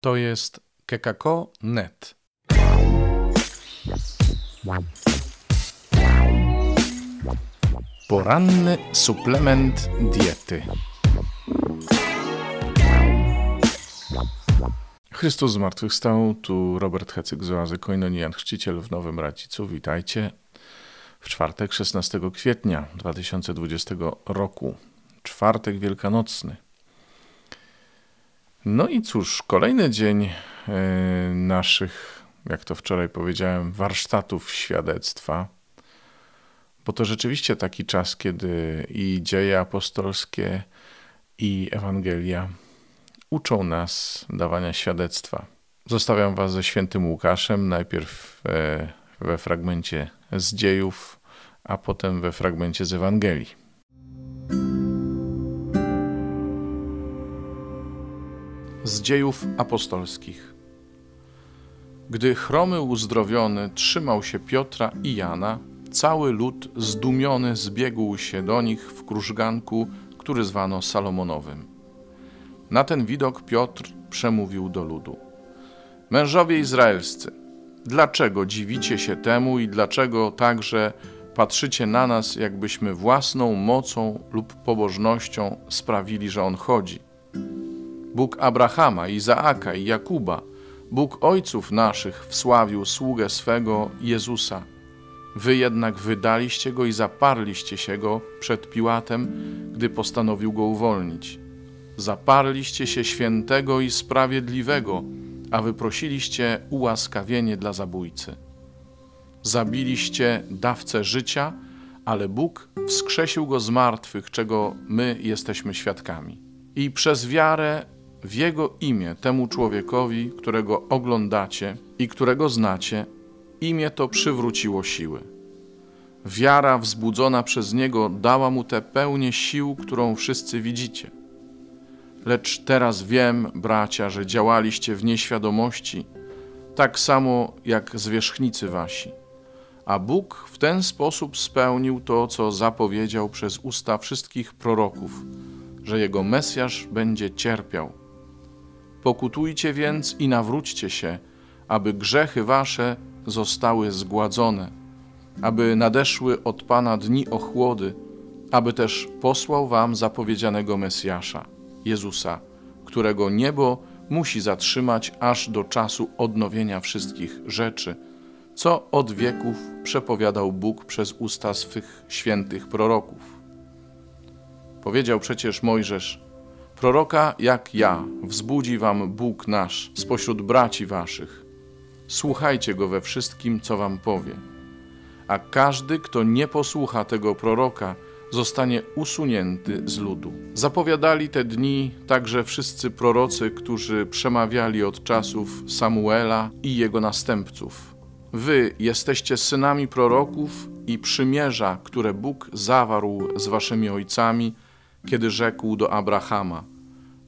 To jest kekako.net. Poranny suplement diety. Chrystus zmartwychwstał, tu Robert Hecyk z oazy Koinonian, chrzciciel w Nowym Racicu. Witajcie w czwartek 16 kwietnia 2020 roku. Czwartek wielkanocny. No i cóż, kolejny dzień e, naszych, jak to wczoraj powiedziałem, warsztatów świadectwa, bo to rzeczywiście taki czas, kiedy i dzieje apostolskie, i Ewangelia uczą nas dawania świadectwa. Zostawiam Was ze świętym Łukaszem, najpierw e, we fragmencie z dziejów, a potem we fragmencie z Ewangelii. Z dziejów apostolskich. Gdy chromy uzdrowiony trzymał się Piotra i Jana, cały lud zdumiony zbiegł się do nich w krużganku, który zwano Salomonowym. Na ten widok Piotr przemówił do ludu: Mężowie izraelscy, dlaczego dziwicie się temu i dlaczego także patrzycie na nas, jakbyśmy własną mocą lub pobożnością sprawili, że on chodzi? Bóg Abrahama, Izaaka i Jakuba, Bóg ojców naszych wsławił sługę swego Jezusa. Wy jednak wydaliście go i zaparliście się go przed Piłatem, gdy postanowił go uwolnić. Zaparliście się świętego i sprawiedliwego, a wyprosiliście ułaskawienie dla zabójcy. Zabiliście dawcę życia, ale Bóg wskrzesił go z martwych, czego my jesteśmy świadkami. I przez wiarę w Jego imię temu człowiekowi, którego oglądacie i którego znacie, imię to przywróciło siły. Wiara wzbudzona przez Niego dała mu tę pełnię sił, którą wszyscy widzicie. Lecz teraz wiem, bracia, że działaliście w nieświadomości, tak samo jak zwierzchnicy wasi. A Bóg w ten sposób spełnił to, co zapowiedział przez usta wszystkich proroków, że Jego Mesjasz będzie cierpiał Pokutujcie więc i nawróćcie się, aby grzechy wasze zostały zgładzone, aby nadeszły od Pana dni ochłody, aby też posłał wam zapowiedzianego Mesjasza, Jezusa, którego niebo musi zatrzymać aż do czasu odnowienia wszystkich rzeczy, co od wieków przepowiadał Bóg przez usta swych świętych proroków. Powiedział przecież Mojżesz, Proroka jak ja wzbudzi wam Bóg nasz spośród braci waszych. Słuchajcie go we wszystkim, co wam powie. A każdy, kto nie posłucha tego proroka, zostanie usunięty z ludu. Zapowiadali te dni także wszyscy prorocy, którzy przemawiali od czasów Samuela i jego następców. Wy jesteście synami proroków i przymierza, które Bóg zawarł z waszymi ojcami, kiedy rzekł do Abrahama: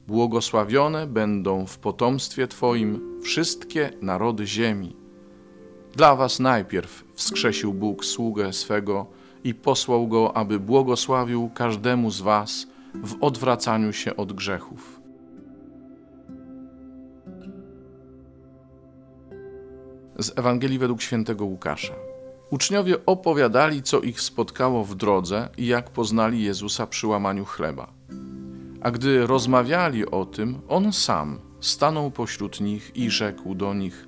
Błogosławione będą w potomstwie Twoim wszystkie narody ziemi. Dla Was najpierw wskrzesił Bóg sługę swego i posłał go, aby błogosławił każdemu z Was w odwracaniu się od grzechów. Z Ewangelii według świętego Łukasza. Uczniowie opowiadali, co ich spotkało w drodze i jak poznali Jezusa przy łamaniu chleba. A gdy rozmawiali o tym, on sam stanął pośród nich i rzekł do nich: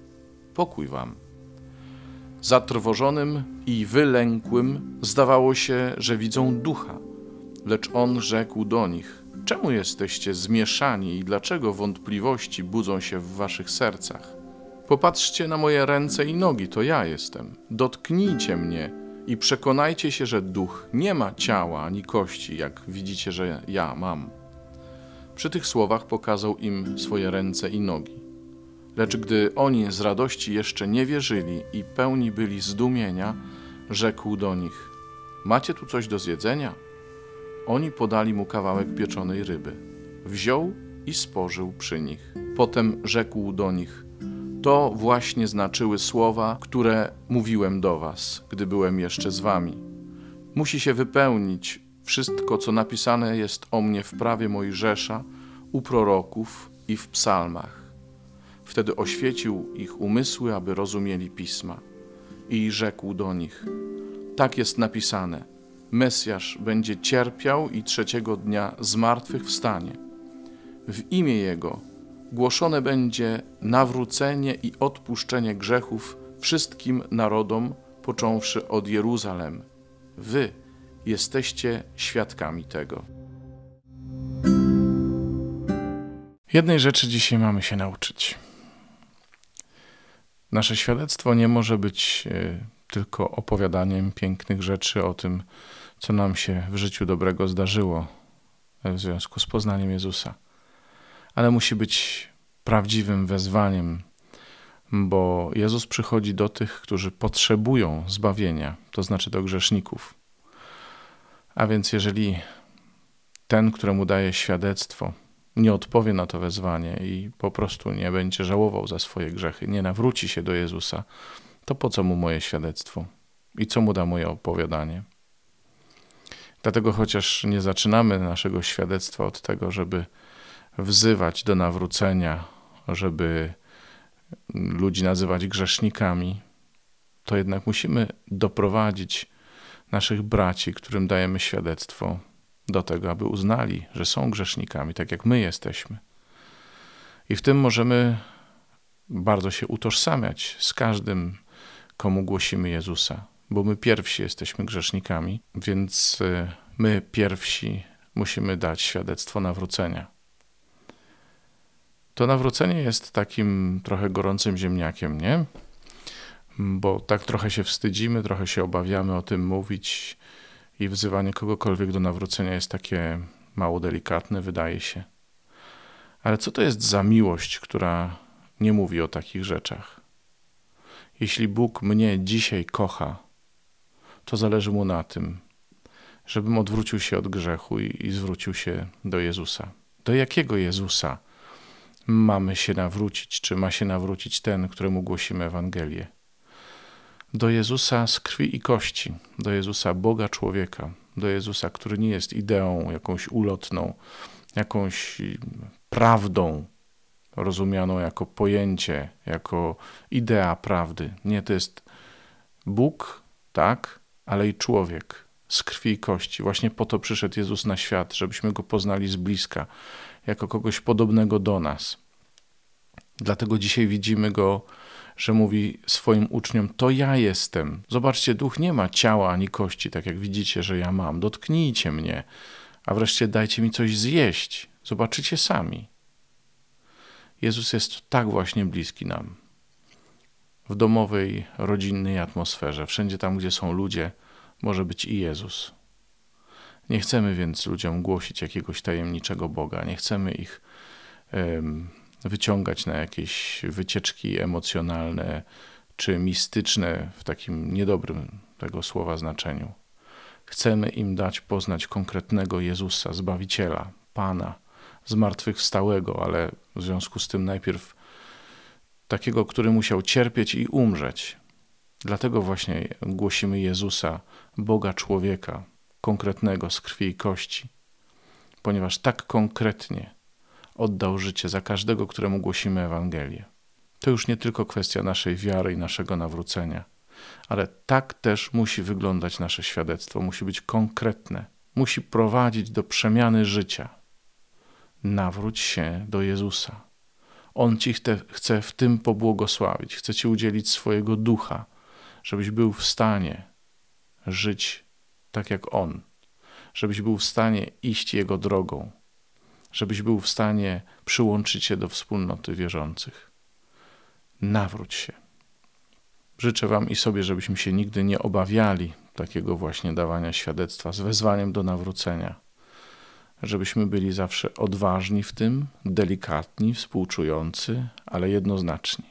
Pokój wam. Zatrwożonym i wylękłym zdawało się, że widzą ducha, lecz on rzekł do nich: Czemu jesteście zmieszani i dlaczego wątpliwości budzą się w waszych sercach? Popatrzcie na moje ręce i nogi, to ja jestem. Dotknijcie mnie i przekonajcie się, że duch nie ma ciała ani kości, jak widzicie, że ja mam. Przy tych słowach pokazał im swoje ręce i nogi. Lecz gdy oni z radości jeszcze nie wierzyli i pełni byli zdumienia, rzekł do nich: Macie tu coś do zjedzenia? Oni podali mu kawałek pieczonej ryby. Wziął i spożył przy nich. Potem rzekł do nich: To właśnie znaczyły słowa, które mówiłem do was, gdy byłem jeszcze z wami. Musi się wypełnić wszystko, co napisane jest o mnie w prawie Mojżesza, u proroków i w psalmach. Wtedy oświecił ich umysły, aby rozumieli pisma. I rzekł do nich: Tak jest napisane: Mesjasz będzie cierpiał i trzeciego dnia z martwych wstanie. W imię Jego głoszone będzie nawrócenie i odpuszczenie grzechów wszystkim narodom, począwszy od Jeruzalem. Wy jesteście świadkami tego. Jednej rzeczy dzisiaj mamy się nauczyć. Nasze świadectwo nie może być e, tylko opowiadaniem pięknych rzeczy o tym, co nam się w życiu dobrego zdarzyło w związku z poznaniem Jezusa, ale musi być prawdziwym wezwaniem, bo Jezus przychodzi do tych, którzy potrzebują zbawienia, to znaczy do grzeszników. A więc jeżeli ten, któremu daje świadectwo, nie odpowie na to wezwanie i po prostu nie będzie żałował za swoje grzechy, nie nawróci się do Jezusa, to po co mu moje świadectwo i co mu da moje opowiadanie? Dlatego chociaż nie zaczynamy naszego świadectwa od tego, żeby wzywać do nawrócenia, żeby ludzi nazywać grzesznikami, to jednak musimy doprowadzić naszych braci, którym dajemy świadectwo, do tego, aby uznali, że są grzesznikami, tak jak my jesteśmy. I w tym możemy bardzo się utożsamiać z każdym, komu głosimy Jezusa, bo my pierwsi jesteśmy grzesznikami, więc y, my pierwsi musimy dać świadectwo nawrócenia. To nawrócenie jest takim trochę gorącym ziemniakiem, nie? Bo tak trochę się wstydzimy, trochę się obawiamy o tym mówić i wzywanie kogokolwiek do nawrócenia jest takie mało delikatne, wydaje się. Ale co to jest za miłość, która nie mówi o takich rzeczach? Jeśli Bóg mnie dzisiaj kocha, to zależy mu na tym, żebym odwrócił się od grzechu i, i zwrócił się do Jezusa. Do jakiego Jezusa mamy się nawrócić, czy ma się nawrócić ten, któremu głosimy Ewangelię? do Jezusa z krwi i kości, do Jezusa Boga człowieka, do Jezusa, który nie jest ideą jakąś ulotną, jakąś prawdą rozumianą jako pojęcie, jako idea prawdy. Nie, to jest Bóg, tak, ale i człowiek z krwi i kości. Właśnie po to przyszedł Jezus na świat, żebyśmy go poznali z bliska, jako kogoś podobnego do nas. Dlatego dzisiaj widzimy go że mówi swoim uczniom: To ja jestem. Zobaczcie, duch nie ma ciała ani kości, tak jak widzicie, że ja mam. Dotknijcie mnie, a wreszcie dajcie mi coś zjeść. Zobaczycie sami. Jezus jest tak właśnie bliski nam. W domowej, rodzinnej atmosferze, wszędzie tam, gdzie są ludzie, może być i Jezus. Nie chcemy więc ludziom głosić jakiegoś tajemniczego Boga, nie chcemy ich wyciągać na jakieś wycieczki emocjonalne czy mistyczne w takim niedobrym tego słowa znaczeniu. Chcemy im dać poznać konkretnego Jezusa, Zbawiciela, Pana, zmartwychwstałego, ale w związku z tym najpierw takiego, który musiał cierpieć i umrzeć. Dlatego właśnie głosimy Jezusa, Boga człowieka, konkretnego z krwi i kości, ponieważ tak konkretnie oddał życie za każdego, któremu głosimy Ewangelię. To już nie tylko kwestia naszej wiary i naszego nawrócenia, ale tak też musi wyglądać nasze świadectwo, musi być konkretne, musi prowadzić do przemiany życia. Nawróć się do Jezusa. On ci chce w tym pobłogosławić, chce ci udzielić swojego ducha, żebyś był w stanie żyć tak jak On, żebyś był w stanie iść Jego drogą, żebyś był w stanie przyłączyć się do wspólnoty wierzących. Nawróć się. Życzę Wam i sobie, żebyśmy się nigdy nie obawiali takiego właśnie dawania świadectwa z wezwaniem do nawrócenia. Żebyśmy byli zawsze odważni w tym, delikatni, współczujący, ale jednoznaczni.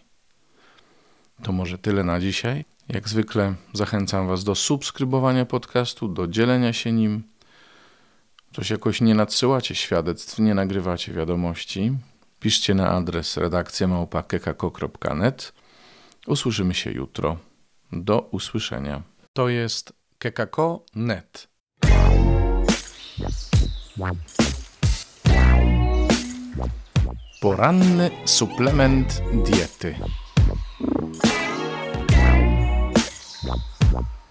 To może tyle na dzisiaj. Jak zwykle zachęcam Was do subskrybowania podcastu, do dzielenia się nim coś jakoś nie nadsyłacie świadectw, nie nagrywacie wiadomości, piszcie na adres redakcja małpa.kekako.net. Usłyszymy się jutro. Do usłyszenia. To jest kekako.net. Poranny suplement diety.